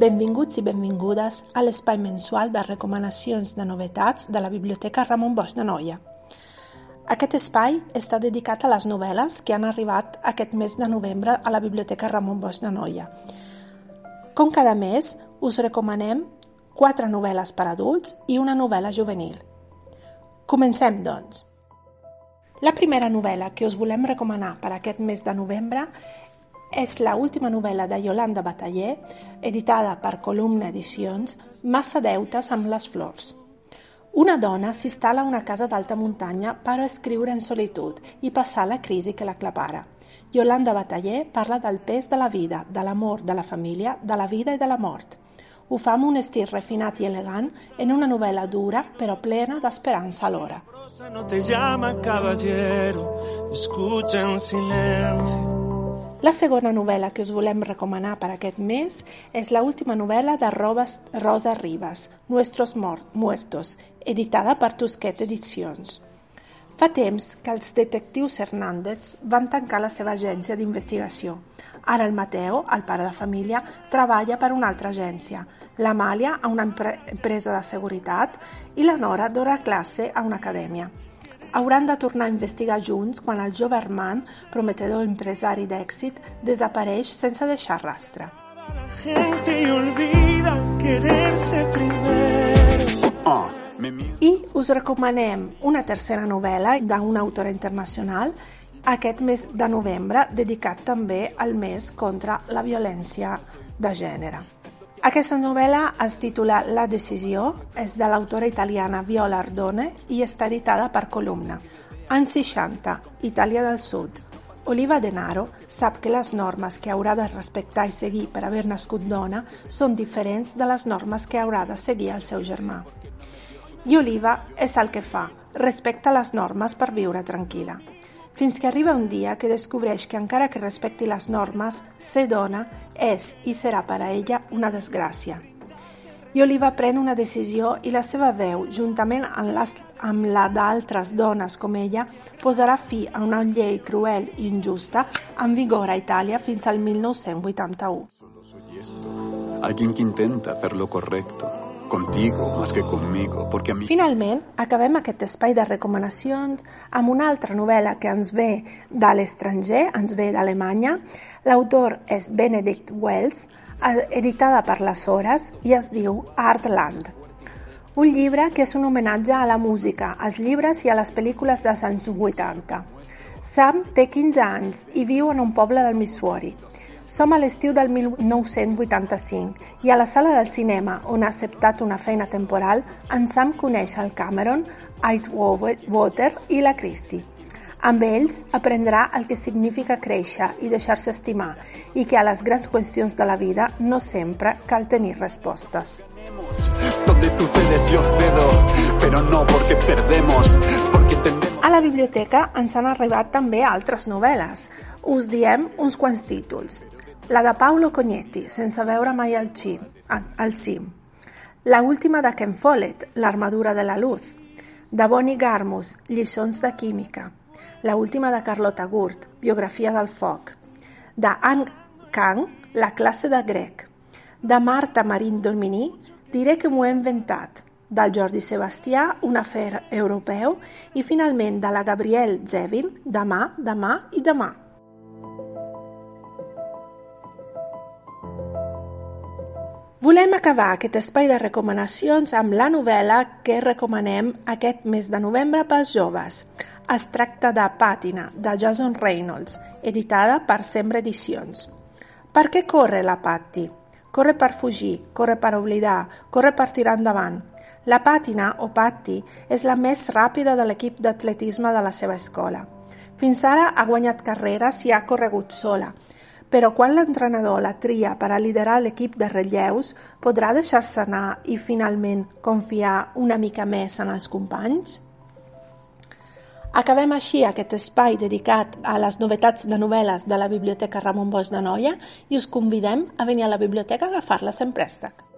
Benvinguts i benvingudes a l'espai mensual de recomanacions de novetats de la Biblioteca Ramon Bosch de Noia. Aquest espai està dedicat a les novel·les que han arribat aquest mes de novembre a la Biblioteca Ramon Bosch de Noia. Com cada mes, us recomanem quatre novel·les per adults i una novel·la juvenil. Comencem, doncs. La primera novel·la que us volem recomanar per aquest mes de novembre és la última novel·la de Yolanda Bataller, editada per Columna Edicions, Massa deutes amb les flors. Una dona s'instal·la a una casa d'alta muntanya per escriure en solitud i passar la crisi que l'aclapara. Yolanda Bataller parla del pes de la vida, de l'amor, de la família, de la vida i de la mort. Ho fa amb un estil refinat i elegant en una novel·la dura però plena d'esperança alhora. No te llama caballero, escucha en silencio. La segona novel·la que us volem recomanar per aquest mes és la última novel·la de Rosa Ribas, Nuestros Muertos, editada per Tusquet Edicions. Fa temps que els detectius Hernández van tancar la seva agència d'investigació. Ara el Mateo, el pare de família, treballa per una altra agència, l'Amàlia a una empresa de seguretat i la Nora dona classe a una acadèmia hauran de tornar a investigar junts quan el jove Armand, prometedor empresari d'èxit, desapareix sense deixar rastre. La gente olvida quererse primero. Me mira. I us recomanem una tercera novel·la d'una autora internacional aquest mes de novembre, dedicat també al mes contra la violència de gènere. Aquesta novel·la es titula La decisió, és de l'autora italiana Viola Ardone i està editada per Columna. Anys 60, Itàlia del Sud. Oliva Denaro sap que les normes que haurà de respectar i seguir per haver nascut dona són diferents de les normes que haurà de seguir el seu germà. I Oliva és el que fa, respecta les normes per viure tranquil·la fins que arriba un dia que descobreix que encara que respecti les normes, ser dona és i serà per a ella una desgràcia. I Oliva pren una decisió i la seva veu, juntament amb, les, amb la d'altres dones com ella, posarà fi a una llei cruel i injusta en vigor a Itàlia fins al 1981. Solo soy esto. Alguien que intenta hacer lo correcto. Contigo más que conmigo, porque a mí... Finalment, acabem aquest espai de recomanacions amb una altra novel·la que ens ve de l'estranger, ens ve d'Alemanya. L'autor és Benedict Wells, eh, editada per les Hores i es diu Artland. Un llibre que és un homenatge a la música, als llibres i a les pel·lícules dels anys 80. Sam té 15 anys i viu en un poble del Missouri. Som a l'estiu del 1985 i a la sala del cinema, on ha acceptat una feina temporal, en Sam coneix el Cameron, Water i la Christie. Amb ells aprendrà el que significa créixer i deixar-se estimar i que a les grans qüestions de la vida no sempre cal tenir respostes. A la biblioteca ens han arribat també altres novel·les. Us diem uns quants títols. La de Paolo Cognetti, sense veure mai el, cim, al cim. La última de Ken Follett, L'armadura de la luz. De Bonnie Garmus, Lliçons de química. La última de Carlota Gurt, Biografia del foc. De Anne Kang, La classe de grec. De Marta Marín Domini, Diré que m'ho he inventat. Del Jordi Sebastià, Un afer europeu. I finalment de la Gabrielle Zevin, Demà, demà i demà. Volem acabar aquest espai de recomanacions amb la novel·la que recomanem aquest mes de novembre pels joves. Es tracta de Pàtina, de Jason Reynolds, editada per Sembra Edicions. Per què corre la Patti? Corre per fugir, corre per oblidar, corre per tirar endavant. La Pàtina, o Patti, és la més ràpida de l'equip d'atletisme de la seva escola. Fins ara ha guanyat carreres i ha corregut sola, però quan l'entrenador la tria per a liderar l'equip de relleus, podrà deixar-se anar i finalment confiar una mica més en els companys? Acabem així aquest espai dedicat a les novetats de novel·les de la Biblioteca Ramon Bosch de Noia i us convidem a venir a la biblioteca a agafar-les en préstec.